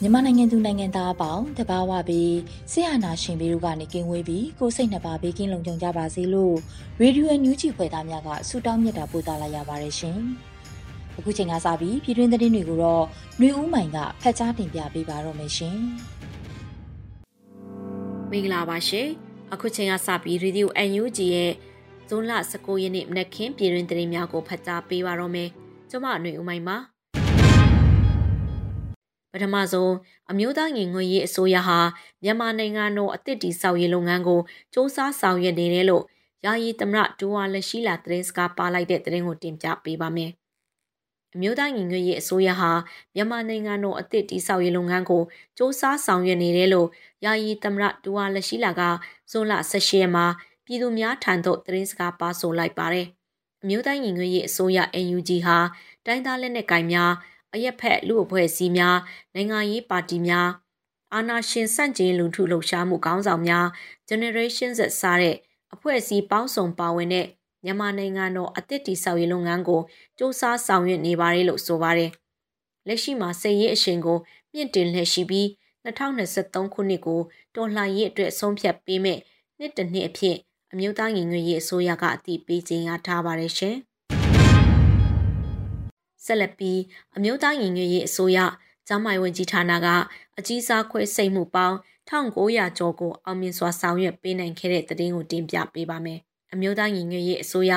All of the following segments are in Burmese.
မြန်မာနိုင်ငံသူနိုင်ငံသားအပေါင်းတဘာဝပြီးဆရာနာရှင်ပြီးတို့ကနေကင်းဝေးပြီးကိုစိတ်နှစ်ပါးဘေးကင်းလုံခြုံကြပါစေလို့ရေဒီယိုအန်ယူဂျီဖွယ်သားများကဆုတောင်းမြတ်တာပို့သလာရပါတယ်ရှင်။အခုချိန်ကစပြီးပြည်တွင်းသတင်းတွေကိုတော့ຫນွေဦးမိုင်ကဖတ်ကြားတင်ပြပေးပါတော့မယ်ရှင်။မင်္ဂလာပါရှင်။အခုချိန်ကစပြီးရေဒီယိုအန်ယူဂျီရဲ့ ဇွန်လ19ရက်နေ့မနက်ခင်းပြည်တွင်သတင်းများကိုဖတ်ကြားပေးပါတော့မယ်။ကျွန်မຫນွေဦးမိုင်ပါ။ပထမဆုံးအမျိုးသားညီညွတ်ရေးအစိုးရဟာမြန်မာနိုင်ငံတော်အသစ်တီဆောက်ရေးလုပ်ငန်းကိုစ조사ဆောင်ရွက်နေတယ်လို့ယာယီသမရဒူဝါလက်ရှိလာသတင်းစကားပါလိုက်တဲ့သတင်းကိုတင်ပြပေးပါမယ်။အမျိုးသားညီညွတ်ရေးအစိုးရဟာမြန်မာနိုင်ငံတော်အသစ်တီဆောက်ရေးလုပ်ငန်းကိုစ조사ဆောင်ရွက်နေတယ်လို့ယာယီသမရဒူဝါလက်ရှိလာကဇွန်လ18ရက်မှာ ပြည်သူများထံသို့သတင်းစကားပါဆိုလိုက်ပါတယ်။အမျိုးသားညီညွတ်ရေးအစိုးရ NUG ဟာတိုင်းသားလက်နက်ကိုင်များအရက်ဖက်လူအဖွဲ့အစည်းများနိုင်ငံရေးပါတီများအာဏာရှင်စန့်ကျင်လူထုလှုပ်ရှားမှုခေါင်းဆောင်များ Generation Z စားတဲ့အဖွဲ့အစည်းပေါင်းစုံပါဝင်တဲ့မြန်မာနိုင်ငံတော်အသစ်တီဆောက်ရေးလုပ်ငန်းကိုစ조사ဆောင်ရွက်နေပါတယ်လို့ဆိုပါတယ်။လက်ရှိမှာစည်ရေးအရှင်ကိုမြင့်တင်လှည့်ရှိပြီး2023ခုနှစ်ကိုတော်လှန်ရေးအတွက်ဆုံးဖြတ်ပေးမဲ့နှစ်တစ်နှစ်အဖြစ် အမျိုးသားညီညွတ်ရေးအစိုးရကအတည်ပြုကြေညာထားပါတယ်ရှင်။ဆက်လက်ပြီးအမျိုးသားညီညွတ်ရေးအစိုးရကျန်းမာရေးဝန်ကြီးဌာနကအကြီးစားခွဲစိတ်မှုပေါင်း1900ကျော်ကိုအောင်မြင်စွာဆောင်ရွက်ပေးနိုင်ခဲ့တဲ့သတင်းကိုတင်ပြပေးပါမယ်။အမျိုးသားညီညွတ်ရေးအစိုးရ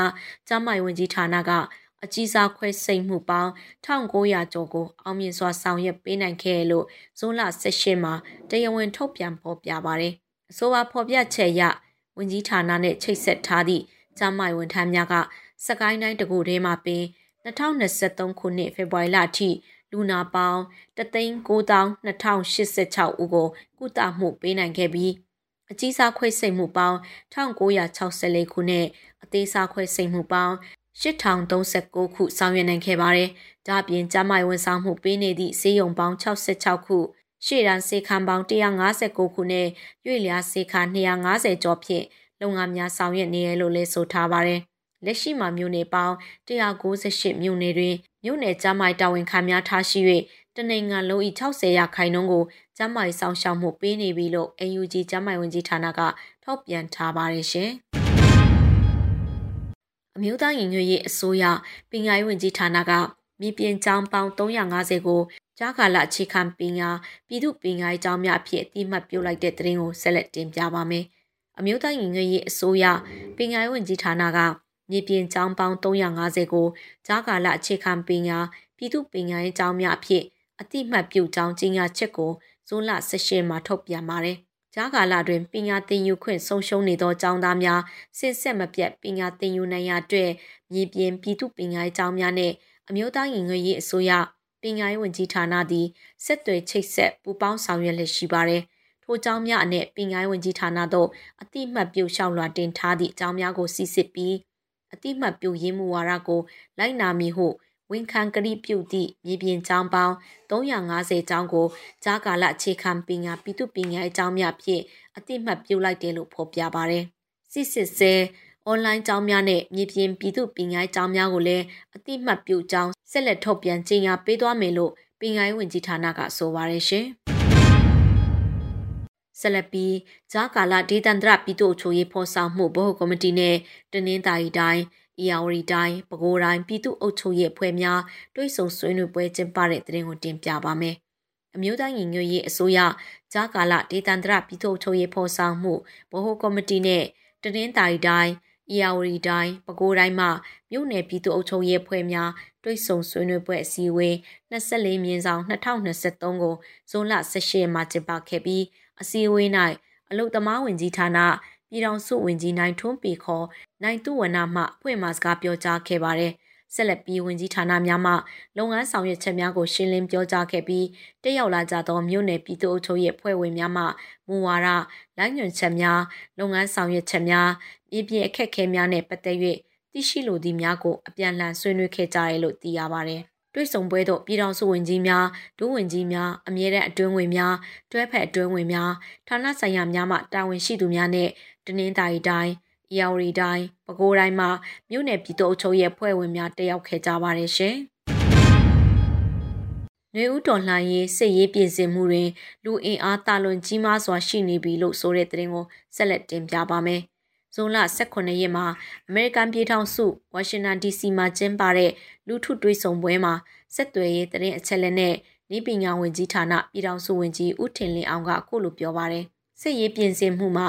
ကျန်းမာရေးဝန်ကြီးဌာနကအကြီးစားခွဲစိတ်မှုပေါင်း1900ကျော်ကိုအောင်မြင်စွာဆောင်ရွက်ပေးနိုင်ခဲ့လို့ဇွန်လ18မှာတရားဝင်ထုတ်ပြန်ဖော်ပြပါတယ်။အဆိုပါဖော်ပြချက်အရ ဝန်ကြီးဌာနနဲ့ချိတ်ဆက်ထားသည့်ကျန်းမာရေးဝန်ထမ်းများကစကိုင်းတိုင်းတကူထဲမှာပင်2023ခုနှစ်ဖေဖော်ဝါရီလအထိလူနာပေါင်း3,9,2086ဦးကိုကုသမှုပေးနိုင်ခဲ့ပြီးအကြီးစားခွဲစိတ်မှုပေါင်း1964ခုနဲ့အသေးစားခွဲစိတ်မှုပေါင်း8039ခုဆောင်ရွက်နိုင်ခဲ့ပါတယ်။ဒါ့အပြင်ကျန်းမာရေးဝန်ဆောင်မှုပေးနေသည့်ဈေးရုံပေါင်း66ခု ရှေ့တန်းစေခန်းပေါင်း159ခုနဲ့ရွေ့လျားစေခန်း250ကျော်ဖြင့်လုပ်ငန်းများဆောင်ရွက်နေရလို့လည်းဆိုထားပါတယ်။လက်ရှိမှာမြို့နယ်ပေါင်း198မြို့နယ်တွင်မြို့နယ်ကျန်းမာရေးတာဝန်ခံများထားရှိ၍တနိုင်ငံလုံး၏60ရာခိုင်နှုန်းကိုကျန်းမာရေးဆောင်ရှောက်မှုပေးနေပြီလို့ AUG ကျန်းမာရေးဝန်ကြီးဌာနကထုတ်ပြန်ထားပါတယ်ရှင်။အမျိုးသားညီညွတ်ရေးအစိုးရပညာရေးဝန်ကြီးဌာနကမြေပြင်ကျောင်းပေါင်း350ကို ကြားကာလအခြေခံပညာပြည်သူပညာရေးကျောင်းများအဖြစ်အတိအမှတ်ပြုလိုက်တဲ့သတင်းကိုဆက်လက်တင်ပြပါမယ်။အမျိုးသားညီညွတ်ရေးအစိုးရပညာရေးဝန်ကြီးဌာနကမြေပြင်ကျောင်းပေါင်း350ကိုကြားကာလအခြေခံပညာပြည်သူပညာရေးကျောင်းများအဖြစ်အတိအမှတ်ပြုကျောင်းကြီးညာချက်ကိုဇွန်လ18မှာထုတ်ပြန်ပါတယ်။ကြားကာလတွင်ပညာသင်ယူခွင့်ဆုံးရှုံးနေသောကျောင်းသားများဆင့်ဆက်မပြတ်ပညာသင်ယူနိုင်ရအတွက်မြေပြင်ပြည်သူပညာရေးကျောင်းများနဲ့အမျိုးသားညီညွတ်ရေးအစိုးရ ပညာရေးဝန်ကြီးဌာနသည်ဆက်သွယ်ချိတ်ဆက်ပူးပေါင်းဆောင်ရွက်လက်ရှိပါတယ်။ထိုကျောင်းများအနက်ပညာရေးဝန်ကြီးဌာနသို့အတိအမှတ်ပြုလျှောက်လွှာတင်ထားသည့်ကျောင်းများကိုစစ်စစ်ပြီးအတိအမှတ်ပြုရင်းမှုဝါဒကိုလိုက်နာမည်ဟုဝန်ခံကတိပြုသည့်မြေပြင်ကျောင်းပေါင်း350ကျောင်းကိုဂျာကာလအခြေခံပညာပြည်သူပညာအကြောင်းများဖြင့်အတိအမှတ်ပြုလိုက်တယ်လို့ဖော်ပြပါရယ်စစ်စစ်စဲ အွန်လိုင်းကျောင်းများနဲ့မြေပြင်ပြည်သူပညာကျောင်းများကိုလည်းအတိအမှတ်ပြုကျောင်းဆက်လက်ထုတ်ပြန်ကြေညာပေးသွားမယ်လို့ပညာရေးဝန်ကြီးဌာနကဆိုပါရရှင်ဆက်လက်ပြီးဂျာကာလာဒေသန္တရပြည်သူ့အချိုရေးဖော်ဆောင်မှုဗဟိုကော်မတီနဲ့တနင်္သာရီတိုင်း။အီယာဝတီတိုင်းပဲခူးတိုင်းပြည်သူ့အုပ်ချုပ်ရေးအဖွဲ့များတွိတ်ဆုံဆွေးနွေးပွဲကျင်းပတဲ့တဲ့ရင်ကိုတင်ပြပါမယ်။အမျိုးသားညီညွတ်ရေးအစိုးရဂျာကာလဒေသန္တရပြည်သူ့အုပ်ချုပ်ရေးဖော်ဆောင်မှုဗဟိုကော်မတီနဲ့တနင်္သာရီတိုင်း။ အီယာဝတီတိုင်းပဲခူးတိုင်းမှမြို့နယ်ပြည်သူ့အုပ်ချုပ်ရေးအဖွဲ့များတွိတ်ဆုံဆွေးနွေးပွဲအစည်းအဝေး24မြင်းဆောင်2023ကိုဇွန်လ18ရက်မှာကျင်းပခဲ့ပြီးအစည်းအဝေး၌အလုတ်သမားဝင်ကြီးဌာနပြည်ထောင်စုဝင်ကြီးနိုင်ထွန်းပေခေါ်နိုင်သူဝနမှအဖွဲ့မှစကားပြောကြားခဲ့ပါတယ်။ ဆက်လက်ပြီးဝင်ကြီးဌာနများမှလုပ်ငန်းဆောင်ရွက်ချက်များကိုရှင်းလင်းပြောကြားခဲ့ပြီးတက်ရောက်လာကြသောမြို့နယ်ပြည်သူ့အုပ်ချုပ်ရေးအဖွဲ့ဝင်များမှမူဝါဒလမ်းညွှန်ချက်များလုပ်ငန်းဆောင်ရွက်ချက်များပြည်ပြအခက်အခဲများနဲ့ပတ်သက်၍သိရှိလိုသည့်များကိုအပြန်အလှန်ဆွေးနွေးခဲ့ကြရလို့သိရပါတယ်။တွေ့ဆုံပွဲသို့ပြည်ထောင်စုဝင်ကြီးများဒုဝန်ကြီးများအမြဲတမ်းအတွင်းဝင်များတွဲဖက်အတွင်းဝင်များဌာနဆိုင်ရာများမှတာဝန်ရှိသူများနဲ့တနင်္သာရီတိုင်း။ အီယာဝတီတိုင်း၊ပဲခူးတိုင်းမှာမြို့နယ်ပြည်သူ့အုပ်ချုပ်ရေးအဖွဲ့ဝင်များတက်ရောက်ခဲ့ကြပါတယ်ရှင်။နေဦးတော်လှန်ရေးစစ်ရေးပြင်ဆင်မှုတွင်လူအင်အားတာလွန်ကြီးမားစွာရှိနေပြီလို့ဆိုတဲ့သတင်းကိုဆက်လက်တင်ပြပါမယ်။ဇွန်လ18ရက်မှာအမေရိကန်ပြည်ထောင်စုဝါရှင်တန် DC မှာကျင်းပတဲ့လူထုတွေးဆုံပွဲမှာဆက်သွယ်ရေးသတင်းအချက်အလက်နဲ့နေပညာဝင်ကြီးဌာနပြည်ထောင်စုဝန်ကြီးဦးထင်လင်းအောင်ကအခုလိုပြောပါရယ်။ စစ်ရေးပြင်ဆင်မှုမှာ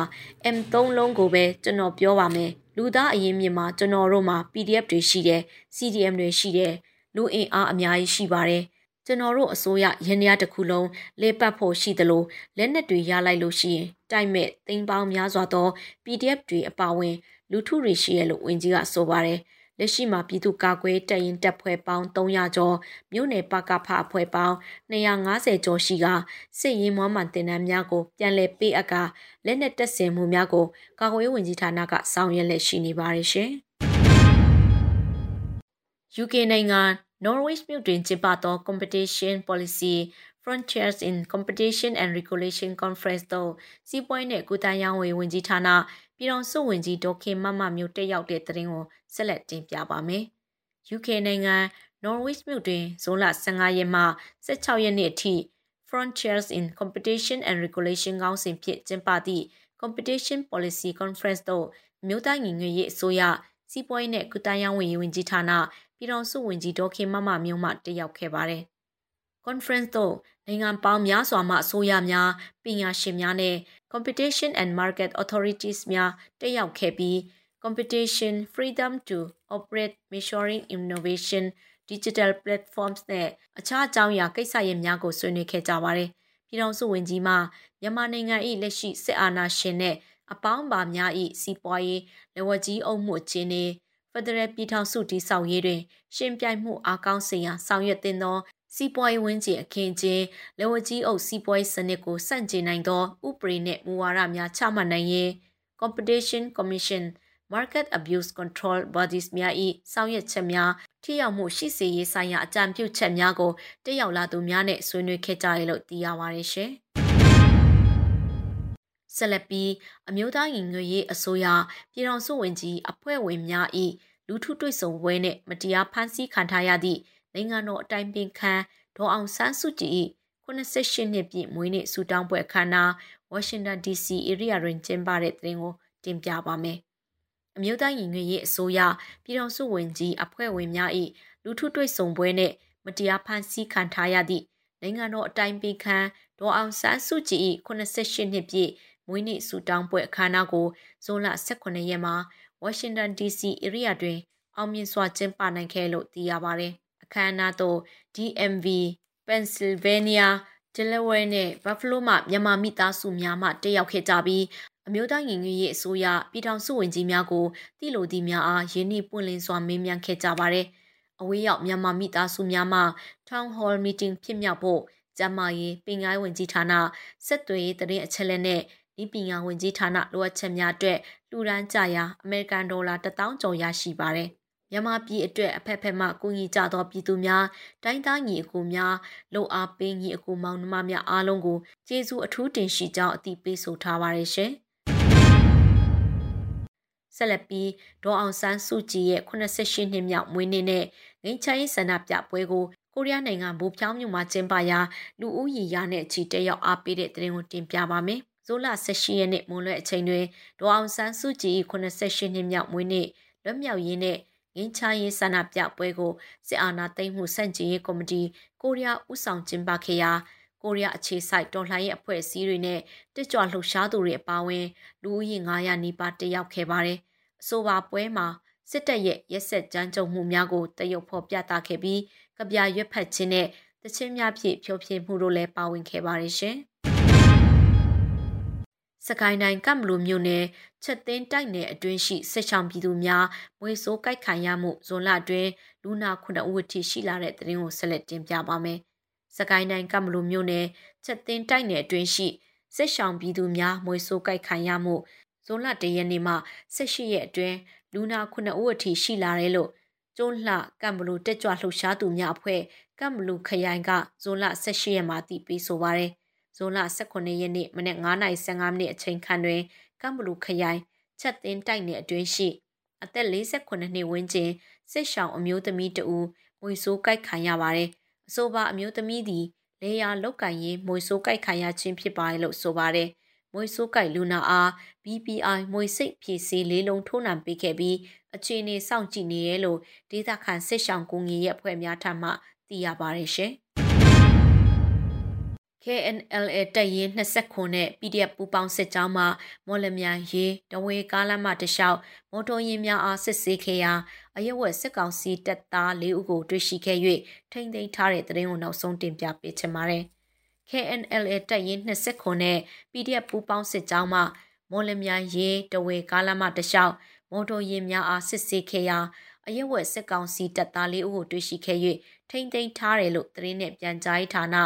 M3 လုံးကိုပဲကျွန်တော်ပြောပါမယ်လူသားအရင်မြင်မှာကျွန်တော်တို့မှာ PDF တွေရှိတယ် CDM တွေရှိတယ်လူအင်အားအများကြီးရှိပါတယ်ကျွန်တော်တို့အစိုးရရင်းနှီးတစ်ခုလုံးလေပတ်ဖို့ရှိသလိုလက်နက်တွေရလိုက်လို့ရှိရင်တိုက်မဲ့သိန်းပေါင်းများစွာသော PDF တွေအပါအဝင် လူထုတွေရှိရလို့ဝင်ကြီးကဆိုပါတယ်။ လက်ရှိမှာပြည်သူ့ကာကွယ်တပ်ရင်တပ်ဖွဲ့ပေါင်း300ကျော်မြို့နယ်ပကဖအဖွဲ့ပေါင်း250ကျော်ရှိကစစ်ရေးမွမ်းမံတင်နန်းများကိုပြန်လည်ပေးအပ်ကလက်နက်တပ်ဆင်မှုများကိုကာကွယ်ဝင်ကြီးဌာနကဆောင်ရွက်လက်ရှိနေပါတယ်ရှင်။ UK နိုင်ငံ Norwich မြို့တွင်ကျင်းပသော Competition Policy Frontiers in Competition and Regulation Conference သို့စီးပွားရေးနဲ့ကုသရေးဝန်ကြီးဌာန ပြည်ထောင်စုဝန်ကြီးဒေါက်ခင်မမမျိုးတက်ရောက်တဲ့သတင်းကိုဆက်လက်တင်ပြပါမယ်။ UK နိုင်ငံ Norwich မြို့တွင်ဇွန်လ15ရက်မှ16ရက်နေ့အထိ Frontiers in Competition and Regulation ကောင်းစဉ်ဖြင့်ကျင်းပသည့် Competition Policy Conference သို့မြို့သားညီညွတ်ရေးအစိုးရစီးပွားရေးနဲ့ကုသရေးဝန်ကြီးဝန်ကြီးဌာနပြည်ထောင်စုဝန်ကြီးဒေါက်ခင်မမမျိုးမှတက်ရောက်ခဲ့ပါတယ်။ conference သို့ နိုင်ငံပေါင်းများစွာမှအစိုးရများပညာရှင်များနဲ့ competition and market authorities များတက်ရောက်ခဲ့ပြီး competition freedom to operate measuring innovation digital platforms နဲ့အခြားအကြောင်းအရာကိစ္စရပ်များကိုဆွေးနွေးခဲ့ကြပါတယ်။ပြည်ထောင်စုဝန်ကြီးမှမြန်မာနိုင်ငံ၏လက်ရှိစစ်အာဏာရှင်နဲ့အပေါင်းပါများ၏စီးပွားရေးလက်ဝကြီးအုပ်မှုခြင်းနှင့်ဖက်ဒရယ်ပြည်ထောင်စုတည်ဆောက်ရေးတွင် ရှင်ပြိုင်မှုအားကောင်းစေရန်ဆောင်ရွက်သင့်သော စီးပွားရေးဝန်းကျင်အခင်းကျင်းလက်ဝကြီးအုပ်စီးပွားရေးစနစ်ကိုစန့်ကျင်နိုင်သောဥပဒေနှင့်မူဝါဒများချမှတ်နိုင်ရေး Competition Commission Market Abuse Control Bodies များ၏ဆောင်ရွက်ချက်များထိရောက်မှုရှိစေရေးဆိုင်ရာအကြံပြုချက်များကိုတက်ရောက်လာသူများနဲ့ဆွေးနွေးခဲ့ကြရလို့သိရပါတယ်ရှင်။ဆက်လက်ပြီးအမျိုးသားညီညွတ်ရေးအစိုးရပြည်ထောင်စုဝန်ကြီးအဖွဲ့ဝင်များ၏လူထုတွေ့ဆုံပွဲနှင့်မတရားဖမ်းဆီးခံထားရသည့် နိုင်ငံတော်အတိုင်ပင်ခံဒေါ်အောင်ဆန်းစုကြည်၏88နှစ်ပြည့်မွေးနေ့ဆုတောင်းပွဲအခမ်းအနားဝါရှင်တန် DC area တွင်ကျင်းပတဲ့တဲ့ရင်ကိုတင်ပြပါမယ်။အမျိုးသားညီညွတ်ရေးအစိုးရပြည်ထောင်စုဝန်ကြီးအဖွဲ့ဝင်များ၏လူထုတွေ့ဆုံပွဲနှင့်မတရားဖမ်းဆီးခံထားရသည့်နိုင်ငံတော်အတိုင်ပင်ခံဒေါ်အောင်ဆန်းစုကြည်၏88နှစ်ပြည့်မွေးနေ့ဆုတောင်းပွဲအခမ်းအနားကိုဇွန်လ18ရက်မှာဝါရှင်တန် DC area တွင်အောင်မြင်စွာကျင်းပနိုင်ခဲ့လို့သိရပါတယ်။ အခမ်းအနားသို့ DMV, Pennsylvania, Delaware နဲ့ Buffalo မှမြန်မာမိသားစုများမှတက်ရောက်ခဲ့ကြပြီးအမျိုးသားညီညွတ်ရေးအစိုးရပြည်ထောင်စုဝန်ကြီးများကိုတိလိုသည့်များအားယင်းနှိပွင့်လင်းစွာမေးမြန်းခဲ့ကြပါတယ်။အဝေးရောက်မြန်မာမိသားစုများမှ Town Hall Meeting ဖြစ်မြောက်ဖို့ကျမရေးပင်ကိုင်းဝင်ကြီးဌာနဆက်သွယ်ရေးတရင်အချက်လက်နဲ့ဤပညာဝင်ကြီးဌာနလိုအပ်ချက်များအတွက်လူဒန်းကြရာအမေရိကန်ဒေါ်လာ1000ကျော်ရရှိပါတယ်။ မြန်မာပြည်အတွက်အဖက်ဖက်မှကူညီကြသောပြည်သူများတိုင်းသားညီအကိုများလုံအားပေးညီအကိုမောင်နှမများအားလုံးကိုကျေးဇူးအထူးတင်ရှိကြောင်းအသိပေးဆိုထားပါတယ်ရှင်။ဆက်လက်ပြီးဒေါ်အောင်ဆန်းစုကြည်ရဲ့88နှစ်မြောက်မွေးနေ့နဲ့ငိမ့်ချရေးဆန္ဒပြပွဲကိုကိုရီးယားနိုင်ငံဘူဖြောင်းမြို့မှာကျင်းပရာလူဦးရေရာနဲ့ချီတက်ရောက်အားပေးတဲ့တဲ့ရင်ကိုတင်ပြပါမယ်။ဇိုလ18ရက်နေ့မွန်းလွဲအချိန်တွင်ဒေါ်အောင်ဆန်းစုကြည်88နှစ်မြောက်မွေးနေ့လွတ်မြောက်ရေးနဲ့ ငင်းချရေးဆန္ဒပြပွဲကိုစစ်အာဏာသိမ်းမှုစန့်ကျင်ရေးကော်မတီကိုရီးယားဥဆောင်ကျင်းပခဲ့ရာကိုရီးယားအခြေစိုက်တော်လှန်ရေးအဖွဲ့အစည်းတွေနဲ့တက်ကြွလှုပ်ရှားသူတွေအပါအဝင်လူဦးရေ900နီးပါးတက်ရောက်ခဲ့ပါတယ်။အဆိုပါပွဲမှာစစ်တပ်ရဲ့ရက်ဆက်ကြမ်းကြုတ်မှုများကိုတရုတ်ဖော်ပြသခဲ့ပြီးကဗျာရွက်ဖက်ခြင်းနဲ့တချင်းများဖြင့်ဖြိုးဖြင်းမှုတို့လည်းပါဝင်ခဲ့ပါတယ်ရှင်။ စကိုင်းတိုင်းကမ်ဘလူမြို့နယ်ချက်သိန်းတိုက်နယ်အတွင်းရှိစစ်ဆောင်ပြည်သူများမွေဆိုးကြိုက်ခံရမှုဇွန်လအတွင်းလူနာခုနှစ်ဦးထိရှိလာတဲ့တဲ့ရင်ကိုဆက်လက်တင်ပြပါမယ်။စကိုင်းတိုင်းကမ်ဘလူမြို့နယ်ချက်သိန်းတိုက်နယ်အတွင်းရှိစစ်ဆောင်ပြည်သူများမွေဆိုးကြိုက်ခံရမှုဇွန်လတရက်နေ့မှ18ရက်အတွင်းလူနာခုနှစ်ဦးထိရှိလာတယ်လို့ကျွန်းလှကမ်ဘလူတက်ကြွလှုပ်ရှားသူများအဖွဲ့ကမ်ဘလူခရိုင်ကဇွန်လ18ရက်မှာတည်ပြီးဆိုပါရယ်။ ဇွန်လ18ရက်နေ့မနက်9:15မိနစ်အချိန်ခန့်တွင်ကမ်ဘလူခရိုင်ချက်သင်းတိုက်နယ်အတွင်းရှိအသက်48နှစ်ဝန်းကျင်စစ်ရှောင်းအမျိုးသမီးတဦးမွေဆိုးကြိုက်ခံရပါတယ်။အဆိုပါအမျိုးသမီးသည်လေယာလောက်ကင်ရင်မွေဆိုးကြိုက်ခံရခြင်းဖြစ်ပါတယ်လို့ဆိုပါတယ်။မွေဆိုးကြိုက်လူနာအား BPI မွေစိတ်ဖြည့်ဆေးလေးလုံးထိုးနှံပေးခဲ့ပြီးအခြေအနေစောင့်ကြည့်နေရလို့ဒေသခံစစ်ရှောင်းကူငီရဲ့အဖွဲ့များထံမှသိရပါတယ်ရှင်။ KNLA တပ်ရင်း29နဲ့ PDF ပူးပေါင်းစစ်ကြောင်းမှမော်လမြိုင်ရေးတဝေကားလမ်းမတလျှောက်မော်တော်ယာဉ်များအားစစ်ဆေးခဲ့ရာအရက်ဝက်စစ်ကောင်စီတပ်သား၄ဦးကိုတွေ့ရှိခဲ့၍ထိမ့်သိမ်းထားတဲ့တရင်ကိုနောက်ဆုံးတင်ပြပေးချင်ပါတယ်။ KNLA တပ်ရင်း29နဲ့ PDF ပူးပေါင်းစစ်ကြောင်းမှမော်လမြိုင်ရေးတဝေကားလမ်းမတလျှောက်မော်တော်ယာဉ်များအားစစ်ဆေးခဲ့ရာအရက်ဝက်စစ်ကောင်စီတပ်သား၄ဦးကိုတွေ့ရှိခဲ့၍ထိမ့်သိမ်းထားတယ်လို့သတင်းနဲ့ပြန်ကြားရေးဌာန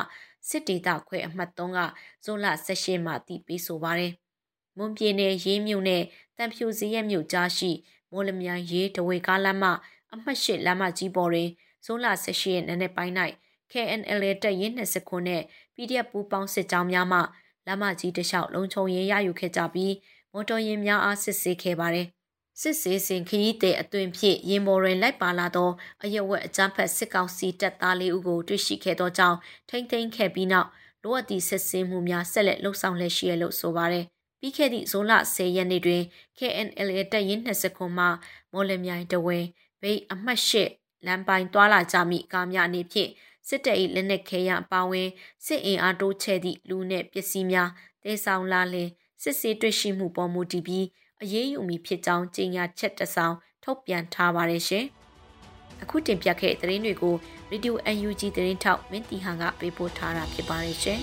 စစ်ဒေသခွဲအမှတ်3ကဇွန်လ18မှာတည်ပြီးဆိုပါတယ်။မွန်ပြည်နယ်ရေးမြို့နဲ့တန်ဖြူစရက်မြို့ကြားရှိမော်လမြိုင်ရေးတဝေကားလမ်းမအမှတ်၈လမ်းမကြီးပေါ်တွင်ဇွန်လ18ရက်နေ့နေ့ပိုင်း၌ KNL တပ်ရင်း20ခုနဲ့ PDF ပူးပေါင်းစစ်ကြောင်းများမှလမ်းမကြီးတစ်လျှောက်လုံခြုံရေးရယူခဲ့ကြပြီးမော်တော်ယာဉ်များအားစစ်ဆေးခဲ့ပါတယ်။ စစ်ဆေးစဉ်ခရီးသည်အသွင်ဖြင့်ရင်ပေါ်တွင်လိုက်ပါလာသောအရက်ဝက်အကြမ်းဖက်စစ်ကောင်စီတပ်သားလေးဦးကိုတွေ့ရှိခဲ့သောကြောင့်ထိမ့်သိမ်းခဲ့ပြီးနောက်လိုအပ်သည့်စစ်ဆေးမှုများဆက်လက်လှုပ်ဆောင်လည်ရှိရလို့ဆိုပါတယ်။ပြီးခဲ့သည့်ဇွန်လ10ရက်နေ့တွင် KNL တပ်ရင်း20ခုမှမော်လမြိုင်တဝင်းဘိတ်အမှတ်၈လမ်းပိုင်းတွာလာကြမိကားများအနေဖြင့်စစ်တပ်၏လက်နက်ခဲယမ်းအပါအဝင်စစ်အင်အားတိုးချဲ့သည့်လူနှင့်ပစ္စည်းများတေဆောင်လာလင်စစ်ဆေးတွေ့ရှိမှုပေါ်မူတည်ပြီး အရေးယူမိဖြစ်ကြောင်းကြေညာချက်တစ်စောင်ထုတ်ပြန်ထားပါတယ်ရှင်။အခုတင်ပြခဲ့တဲ့သတင်းတွေကို Radio UNG သတင်းထောက်မင်းတီဟန်ကပေးပို့ထားတာဖြစ်ပါတယ်ရှင်။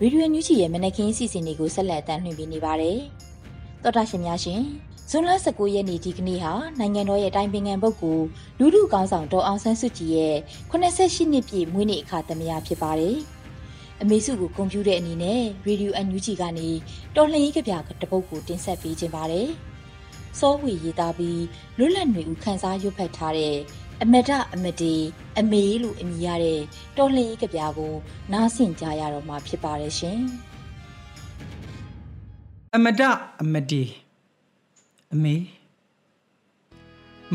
ရေဒီယိုညူချီရဲ့မနက်ခင်းစီစဉ်တွေကိုဆက်လက်တင်ပြနေပါတယ်။တော်တာရှင်များရှင် ဇွန်လ19ရက်နေ့ဒီကနေ့ဟာနိုင်ငံတော်ရဲ့တိုင်ပင်ခံပုဂ္ဂိုလ်လူထုကောင်းဆောင်ဒေါ်အောင်ဆန်းစုကြည်ရဲ့88နှစ်ပြည့်မွေးနေ့အခါသမယဖြစ်ပါတယ်။အမေစုကိုဂုဏ်ပြုတဲ့အနေနဲ့ရေဒီယိုအန်ယူဂျီကနေတော်လှန်ရေးကြပြတပုတ်ကိုတင်ဆက်ပေးခြင်းပါတယ်။စောဝေရေးသားပြီးလွတ်လပ်နေဦးခန်းစားရွတ်ဖတ်ထားတဲ့အမဒအမဒီအမေလို့အမည်ရတဲ့တော်လှန်ရေးကြပြကို နားဆင်ကြရတော့မှာဖြစ်ပါတယ်ရှင်။အမဒအမဒီ အမေ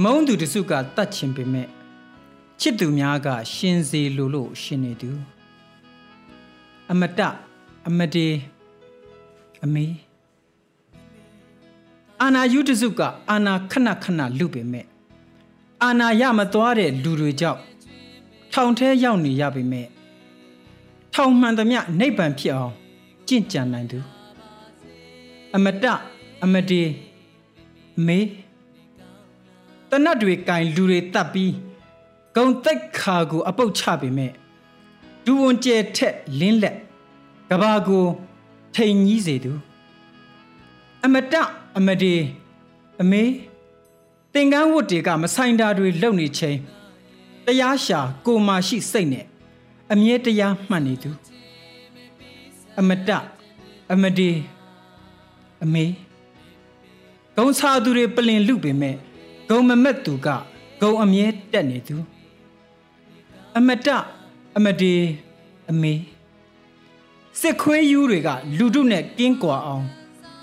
မုံသူတစုကတတ်ချင်ပေမဲ့ချစ်သူများက ရှင်စေလိုလို့ရှင်နေသူအမတအမတေအမေအာနာယုတစုကအာနာခဏခဏလူပေမဲ့အာနာရမသွားတဲ့လူတွေကြောင့်ထောင်ထဲရောက်နေရပေမဲ့ထောင်မှန်သမျှနိဗ္ဗာန်ဖြစ်အောင်ကြင့်ကြံနိုင်သူအမတအမတေအ မေတနတ်တွေကင်လူတွေတတ်ပြီးဂုံတိတ်ခါကိုအပုတ်ချပေမဲ့ဒူဝန်ကျဲထက်လင်းလက်ကဘာကိုထိန်ကြီးစေသူအမတအမဒီအမေသင်္ကန်းဝတ်တွေကမဆိုင်တာတွေလုံနေချင်းတရားရှာကိုမရှိစိတ်နဲ့အမြဲတရားမှတ်နေသူအမတအမဒီအမေ ဂုံစာသူတွေပလင်လူပေမဲ့ဂုံမမက်သူကဂုံအမြဲတက်နေသူအမတအမဒီအမေစစ်ခွေးယူတွေကလူတုနဲ့ကင်းကွာအောင်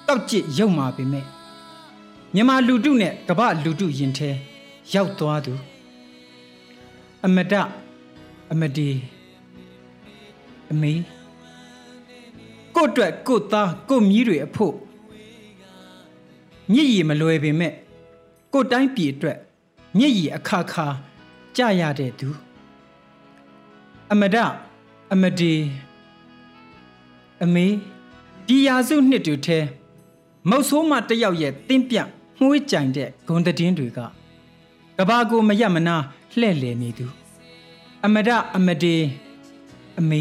တောက်ကျစ်ရုံမာပေမဲ့မြမလူတုနဲ့ကပလူတုရင်ထဲရောက်သွားသူအမတအမဒီအအမေကို့အတွက်ကို့သားကို့မြီးတွေအဖို့ မြည်ရည်မလွယ်ပေမဲ့ကို့တိုင်းပြည်အတွက်မြည်ရည်အခါခါကြရတဲ့သူအမဒအမဒီအမေဒီယာစုနှစ်တူထဲမုတ်ဆိုးမတယောက်ရဲ့တင်းပြမှုေးကြိုင်တဲ့ဂုံတည်င်းတွေကကဘာကိုမရမနာလှဲ့လေနေသူအမဒအမဒီအမေ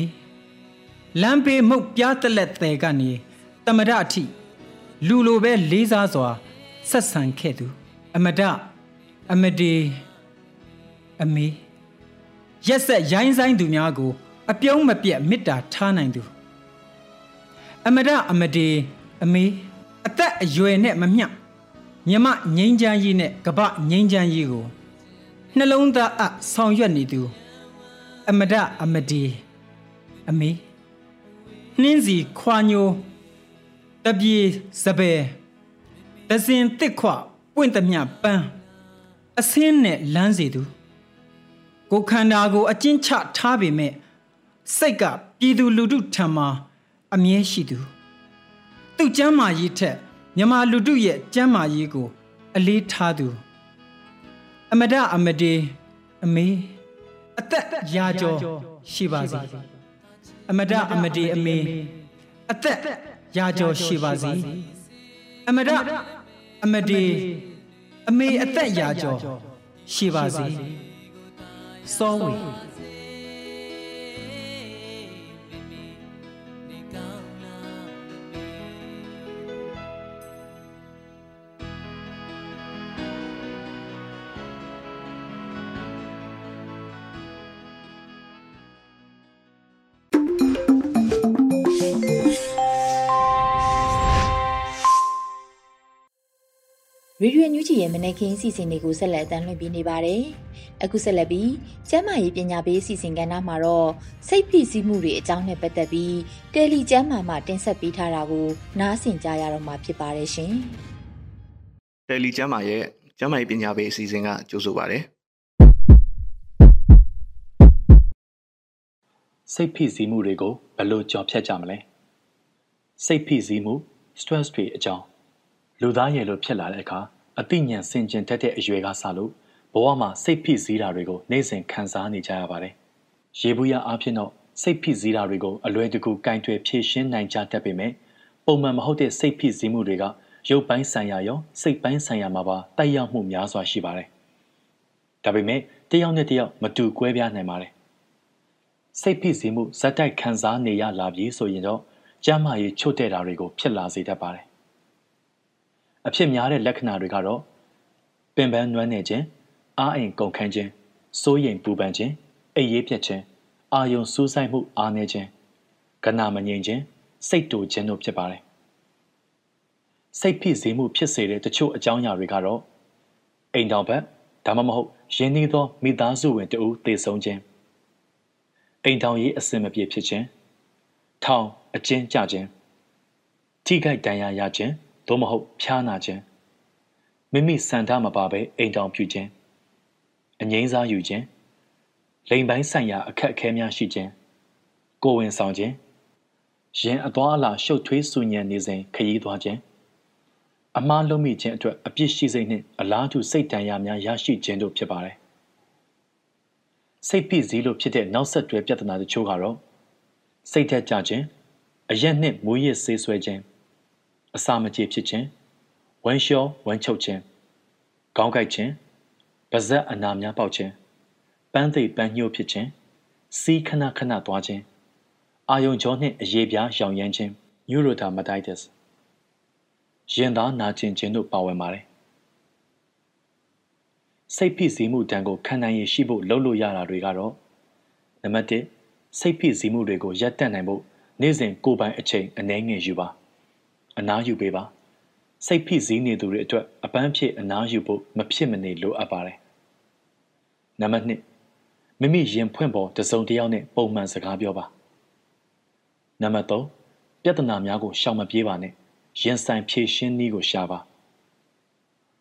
လမ်းပေမုတ်ပြားတလက်သေးကနေတမဒအထိ လူလိုပဲလေးစားစွာဆက်ဆံခဲ့သူ အမဒအမဒီအမေရက်ဆက်ရိုင်းဆိုင်သူများကို အပြုံးမပြတ်မေတ္တာထားနိုင်သူ အမဒအမဒီအမေအသက်အရွယ်နဲ့မမျှမြမငိမ့်ချမ်းကြီးနဲ့ကပငိမ့်ချမ်းကြီးကိုနှလုံးသားအဆောင်ရွက်နေသူ အမဒအမဒီအမေနှင်းစီခွာညို တပြေစပယ်တစင်တစ်ခွပွင့်တမြပန်းအစင်းနဲ့လမ်းစီသူကိုခန္ဓာကိုအကျဉ်းချထားပေမဲ့စိတ်ကပြည်သူလူထုထံမှာအမြဲရှိသူသူ့ကျမ်းမာရေးထက်မြမလူထုရဲ့ကျမ်းမာရေးကို အလေးထားသူ အမဒအမဒီအမေအသက်ရာကျော်ရှိပါစေအမဒအမဒီအမေအသက် ရာကျော်ရှိပါစေအမဒအမဒီအမေအသက်ရာကျော်ရှိပါစေစောဝေ ရေဒီယိုညူဂျီရဲ့မနက်ခင်းစီစဉ်တွေကိုဆက်လက်အသံလွှင့်ပေးနေပါတယ်။အခုဆက်လက်ပြီးကျမ်းမာရေးပညာပေးစီစဉ်ကဏ္ဍမှာတော့စိတ်ဖိစီးမှုတွေအကြောင်းနဲ့ပတ်သက်ပြီးတယ်လီကျမ်းမာမှာတင်ဆက်ပေးထားတာကိုနားဆင်ကြရတော့မှာဖြစ်ပါတယ်ရှင်တယ်လီကျမ်းမာရဲ့ကျမ်းမာရေးပညာပေးအစီအစဉ်ကကြိုဆိုပါရစေစိတ်ဖိစီးမှုတွေကိုဘယ်လိုကြော်ဖြတ်ကြမလဲစိတ်ဖိစီးမှု stress တွေအကြောင်း လူသားရဲ့လိုဖြစ်လာတဲ့အခါအသိဉာဏ်စင်ကြင်တတ်တဲ့အရွယ်ကစလို့ဘဝမှာစိတ်ဖိစီးတာတွေကိုနေ့စဉ်ခံစားနေကြရပါတယ်ရေဘူးရအားဖြင့်တော့စိတ်ဖိစီးတာတွေကိုအလွယ်တကူကင်တွယ်ဖြေရှင်းနိုင်ကြတတ်ပေမဲ့ပုံမှန်မဟုတ်တဲ့စိတ်ဖိစီးမှုတွေကရုပ်ပိုင်းဆိုင်ရာရောစိတ်ပိုင်းဆိုင်ရာမှာပါတိုက်ရောက်မှုများစွာရှိပါတယ်ဒါပေမဲ့တယောက်နဲ့တယောက်မတူကွဲပြားနိုင်ပါတယ်စိတ်ဖိစီးမှုဇက်တိုက်ခံစားနေရလာပြီဆိုရင်တော့ကျမ်းမာရေးချို့တဲ့တာတွေကိုဖြစ်လာစေတတ်ပါတယ်။ အဖြစ်များတဲ့လက္ခဏာတွေကတော့ပင်ပန်းနွမ်းနယ်ခြင်း၊အားအိမ်ကုန်ခန်းခြင်း၊စိုးရိမ်ပူပန်ခြင်း၊အိပ်ရေးပြတ်ခြင်း၊အာယုံစူးစိုက်မှုအားနည်းခြင်း၊ကနာမငြိမ်ခြင်း၊စိတ်တူခြင်းတို့ဖြစ်ပါတယ်။စိတ်ဖိစီးမှုဖြစ်စေတဲ့တချို့အကြောင်းအရာတွေကတော့အိမ်တောင်ဘက်ဒါမှမဟုတ်ရင်းနှီးသောမိသားစုဝင်တဦးသေဆုံးခြင်းအိမ်ထောင်ရေးအဆင်မပြေဖြစ်ခြင်းထောင်အကျဉ်းကျခြင်းထိခိုက်ဒဏ်ရာရခြင်း သို့မဟုတ်ဖျားနာခြင်းမိမိစံထားမပါဘဲအိမ်ထောင်ပြုခြင်းအငိမ့်စားယူခြင်းလိမ်ပိုင်းဆိုင်ရာအခက်အခဲများရှိခြင်းကိုဝင်ဆောင်ခြင်းရင်အသွားအလာရှုပ်ထွေးဆူညံနေစဉ်ခရီးသွားခြင်းအမားလုံးမိခြင်းအတွက်အပြစ်ရှိစိတ်နှင့်အလားတူစိတ်တန်ရာများရရှိခြင်းတို့ဖြစ်ပါတယ်စိတ်ဖိစီးလို့ဖြစ်တဲ့နောက်ဆက်တွဲပြဿနာတချို့ကတော့စိတ်ထက်ကြခြင်းအရက်နှင့်မူရစ်ဆေးဆွဲခြင်း အစာမကြေဖြစ်ခြင်းဝမ်းလျှောဝမ်းချုပ်ခြင်းခေါင်းကိုက်ခြင်းပါးစပ်အနာများပေါက်ခြင်းပန်းသိပ်ပန်းညှို့ဖြစ်ခြင်းစီးခဏခဏသွားခြင်းအာယုံကြောနှင့်အရေးပြားရောင်ရမ်းခြင်း neurodermatitis ရင်သားနာကျင်ခြင်းတို့ပါဝင်ပါတယ်စိတ်ဖိစီးမှုတန်ကိုခံနိုင်ရရှိဖို့လုပ်လို့ရတာတွေကတော့နံပါတ်1စိတ်ဖိစီးမှုတွေကိုရပ်တန့်နိုင်ဖို့နေ့စဉ်ကိုယ်ပိုင်အချိန်အနည်းငယ်ယူပါ အနားယူပေးပါစိတ်ဖိစီးနေသူတွေအတွက်အပန်းဖြေအနားယူဖို့မဖြစ်မနေလိုအပ်ပါတယ်နံပါတ်2မိမိရင်ဖွင့်ပေါ်တစုံတယောက်နဲ့ပုံမှန်စကားပြောပါနံပါတ်3ပြဿနာများကိုရှောင်မပြေးပါနဲ့ရင်ဆိုင်ဖြေရှင်းနည်းကိုရှာပါ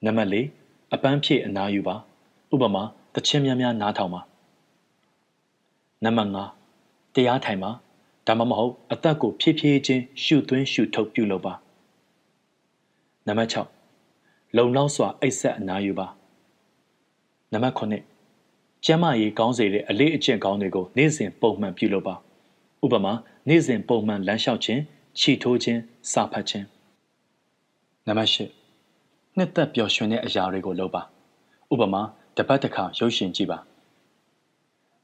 နံပါတ်4အပန်းဖြည့်အနားယူပါဥပမာတချင်းများများနားထောင်ပါနံပါတ်5တရားထိုင်ပါဒါမှမဟုတ်အသက်ကိုဖြည်းဖြည်းချင်းရှုသွင်းရှုထုတ်ပြုလုပ်ပါ နံပါတ်6လုံလောက်စွာအိတ်ဆက်အနားယူပါနံပါတ်9ကျန်းမာရေးကောင်းစေတဲ့အလေးအကျင့်ကောင်းတွေကိုနေ့စဉ်ပုံမှန်ပြုလုပ်ပါဥပမာနေ့စဉ်ပုံမှန်လမ်းလျှောက်ခြင်းခြိထိုးခြင်းစာဖတ်ခြင်းနံပါတ်10နှစ်သက်ပျော်ရွှင်တဲ့အရာတွေကိုလုပ်ပါဥပမာတပတ်တစ်ခါရုပ်ရှင်ကြည့်ပါ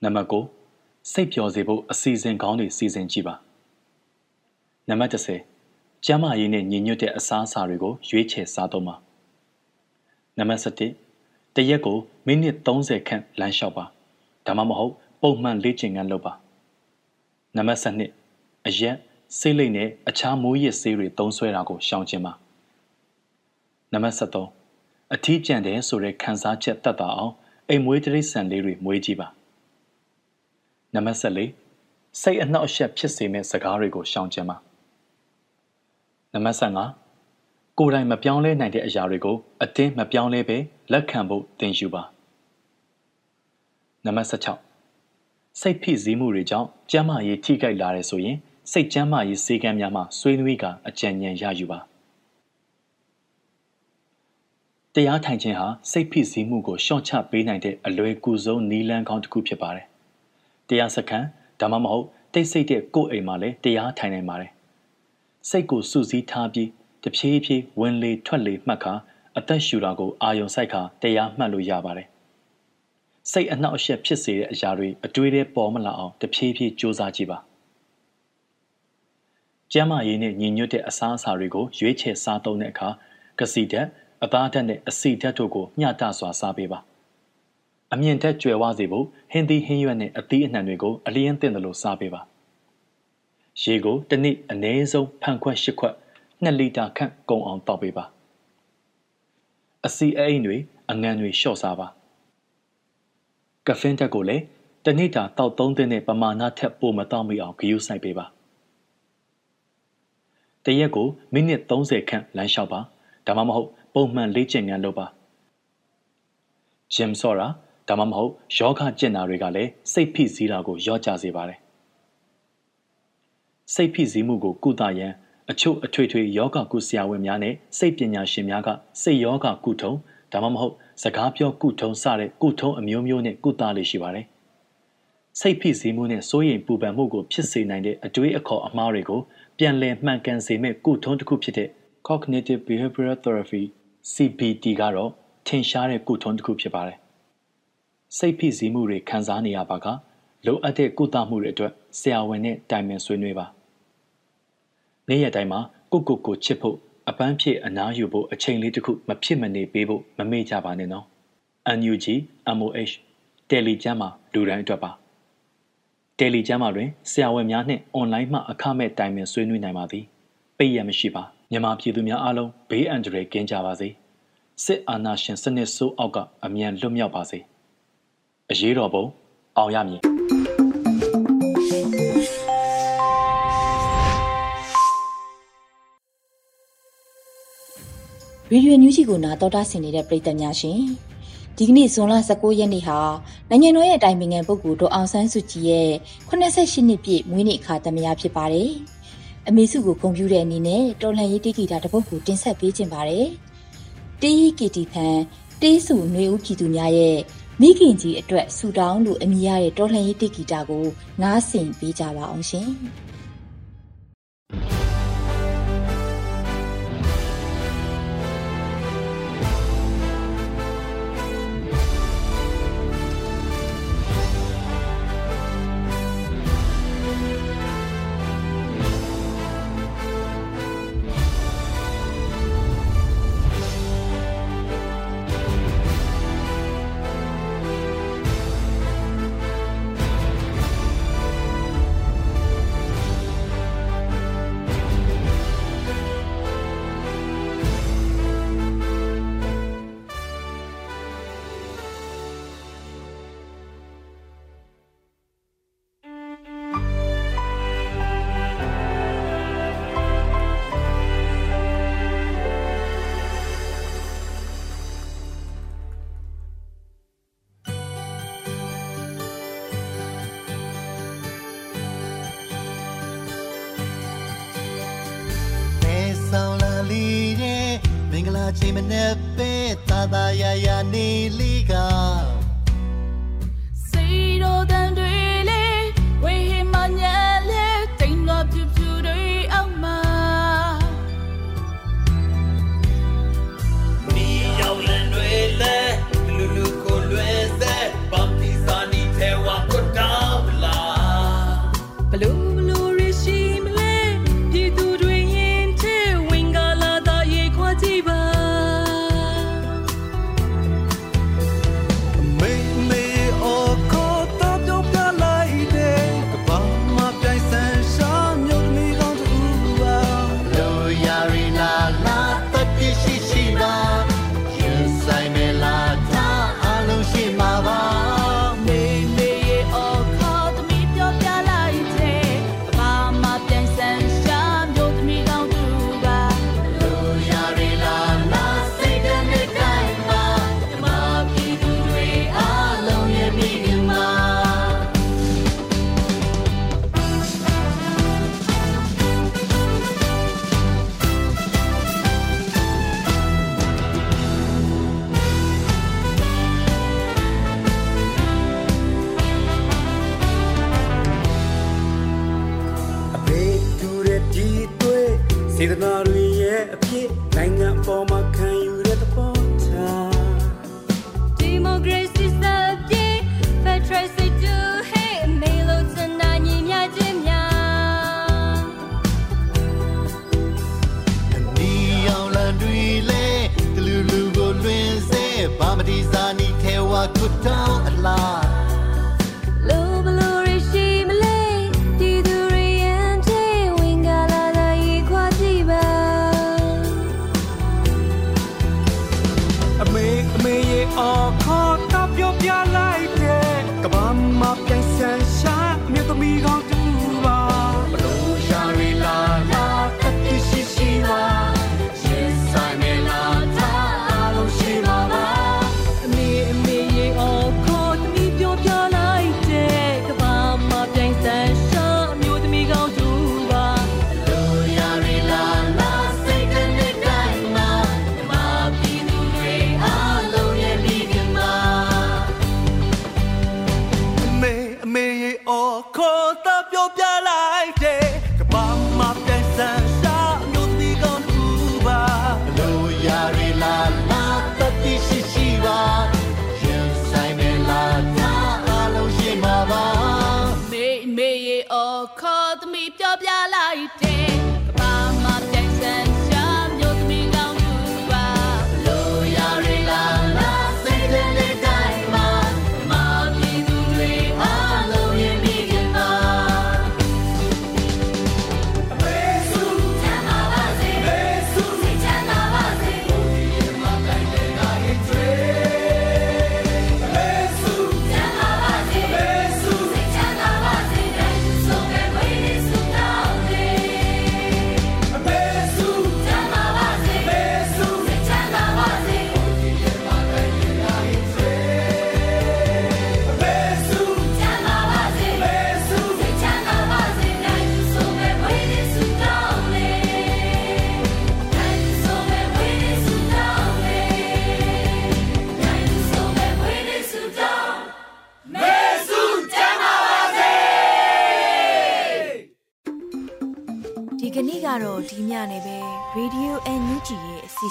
နံပါတ်9စိတ်ပျော်စေဖို့အစီအစဉ်ကောင်းတွေစီစဉ်ကြည့်ပါနံပါတ်10 ကျန်းမာရေးနဲ့ညီညွတ်တဲ့အစားအစာတွေကိုရွေးချယ်စားသုံးပါနံပါတ်7တရက်ကိုမိနစ်30ခန့်လမ်းလျှောက်ပါဒါမှမဟုတ် ပုံမှန်လေ့ကျင့်ခန်းလုပ်ပါနံပါတ်7အရက်ဆေးလိပ်နဲ့အခြားမိုးရစ်ဆေးတွေသုံးစွဲတာကိုရှောင်ကျဉ်ပါနံပါတ်73အထီးကျန်တယ်ဆိုတဲ့ခံစားချက်တတ်တာအောင်အိမ်မွေးတိရစ္ဆာန်လေးတွေမွေးကြည့်ပါနံပါတ်14စိတ်အနှောက်အယှက်ဖြစ်စေမယ့်စကားတွေကိုရှောင်ကျဉ်ပါ နံပါတ်15ကိုယ်တိုင်မပြောင်းလဲနိုင်တဲ့အရာတွေကိုအတင်းမပြောင်းလဲပဲလက်ခံဖို့သင်ယူပါနံပါတ်16စိတ်ဖိစီးမှုတွေကြောင့်ကျန်းမာရေးထိခိုက်လာတယ်ဆိုရင်စိတ်ကျန်းမာရေးစေကမ်းများမှဆွေးနွေးကအကြံဉာဏ်ရယူပါတရားထိုင်ခြင်းဟာစိတ်ဖိစီးမှုကိုရှော့ချပေးနိုင်တဲ့အလွယ်ကူဆုံးနည်းလမ်းကောင်းတစ်ခုဖြစ်ပါတယ်တရားစခန်းဒါမှမဟုတ်တိတ်ဆိတ်တဲ့ကိုယ်အိမ်မှာလည်းတရားထိုင်နိုင်ပါတယ် စိတ်ကိုစူးစီးထားပြီးတဖြည်းဖြည်းဝင်လေထွက်လေမှတ်ခါအသက်ရှူတာကိုအာယုံစိုက်ခါတရားမှတ်လို့ရပါတယ်စိတ်အနှောက်အယှက်ဖြစ်စေတဲ့အရာတွေအတွေးထဲပေါ်မလာအောင်တဖြည်းဖြည်းစူးစမ်းကြည့်ပါကျမ်းမာရေးနဲ့ညီညွတ်တဲ့အစားအစာတွေကိုရွေးချယ်စားသုံးတဲ့အခါကစီဓာတ်အသားဓာတ်နဲ့အဆီဓာတ်တို့ကိုမျှတစွာစားပေးပါအမြင့်ထက်ကျွယ်ဝစေဖို့ဟင်းသီးဟင်းရွက်နဲ့အသီးအနှံတွေကိုအလျင်းသင့်တယ်လို့စားပေးပါ ရေကိုတစ်နည်းအနည်းဆုံးဖန်ခွက်၈ခွက်2လီတာခန့်ကုန်အောင်တောက်ပေးပါအစီအအိမ်တွေအငံတွေလျှော့စားပါကဖင်းတက်ကိုလည်းတနေ့တာတောက်သုံးသင်းတဲ့ပမာဏထက်ပိုမတောက်မိအောင်ဂရုစိုက်ပေးပါတရက်ကိုမိနစ်30ခန့်လမ်းလျှောက်ပါဒါမှမဟုတ်ပုံမှန်လေ့ကျင့်ခန်းလုပ်ပါရင်စော့တာဒါမှမဟုတ်ယောဂကျင့်တာတွေကလည်းစိတ်ဖိစီးတာကိုရော့ကျစေပါတယ် စိတ်ဖိစီးမှုကိုကုသရန်အချို့အထွေထွေယောဂကုဆရာဝန်များနဲ့စိတ်ပညာရှင်များကစိတ်ယောဂကုထုံဒါမှမဟုတ်စကားပြောကုထုံစတဲ့ကုထုံအမျိုးမျိုးနဲ့ကုသလေးရှိပါတယ်စိတ်ဖိစီးမှုနဲ့စိုးရိမ်ပူပန်မှုကိုဖြစ်စေနိုင်တဲ့အတွေးအခေါ်အမှားတွေကိုပြန်လည်မှန်ကန်စေမယ့်ကုထုံတစ်ခုဖြစ်တဲ့ Cognitive Behavioral Therapy CBT ကတော့ထင်ရှားတဲ့ကုထုံးတစ်ခုဖြစ်ပါတယ်။စိတ်ဖိစီးမှုတွေခံစားနေရပါကလိုအပ်တဲ့ကုသမှုတွေအတွက်ဆရာဝန်နဲ့တိုင်ပင်ဆွေးနွေးပါ။ နေ့ရက်တိုင်းမှာကိုကိုကိုချစ်ဖို့အပန်းဖြည့်အနားယူဖို့အချိန်လေးတစ်ခုမဖြစ်မနေပေးဖို့မမေ့ကြပါနဲ့နော်။ NUG MOH တယ်လီကျမ်းမှာလူတိုင်းအတွက်ပါ။တယ်လီကျမ်းမှာတွင်ဆရာဝန်များနှင့်အွန်လိုင်းမှအခမဲ့တိုင်ပင်ဆွေးနွေးနိုင်ပါသည်။ပိတ်ရမရှိပါ။မြန်မာပြည်သူများအားလုံးဘေးအန္တရာယ်ကင်းကြပါစေစစ်အာဏာရှင်စနစ်ဆိုးအောက်ကအမြန်လွတ်မြောက်ပါစေအရေးတော်ပုံအောင်ရမည် ရေဒီယိုညူးဂျီကိုနာတော်တာဆင်နေတဲ့ပရိသတ်များရှင်ဒီကနေ့ဇွန်လ19ရက်နေ့ဟာနိုင်ငံတော်ရဲ့အတိုင်ပင်ခံပုဂ္ဂိုလ်ဒေါ်အောင်ဆန်းစုကြည်ရဲ့88နှစ်ပြည့်မွေးနေ့အခါသမယဖြစ်ပါတယ်။အမေစုကိုဂုဏ်ပြုတဲ့အနေနဲ့တော်လှန်ရေးတေးဂီတာတစ်ပုဒ်ကိုတင်ဆက်ပေးခြင်းပါတယ်။တေးဟီကီတီဖန်တေးစုຫນွေဦးပြည်သူများရဲ့မိခင်ကြီးအတွက်ဆူတောင်းလို့အမည်ရတဲ့တော်လှန်ရေးတေးဂီတာကိုနားဆင်ပေးကြပါအောင်ရှင်။ ne pe ta da ya ya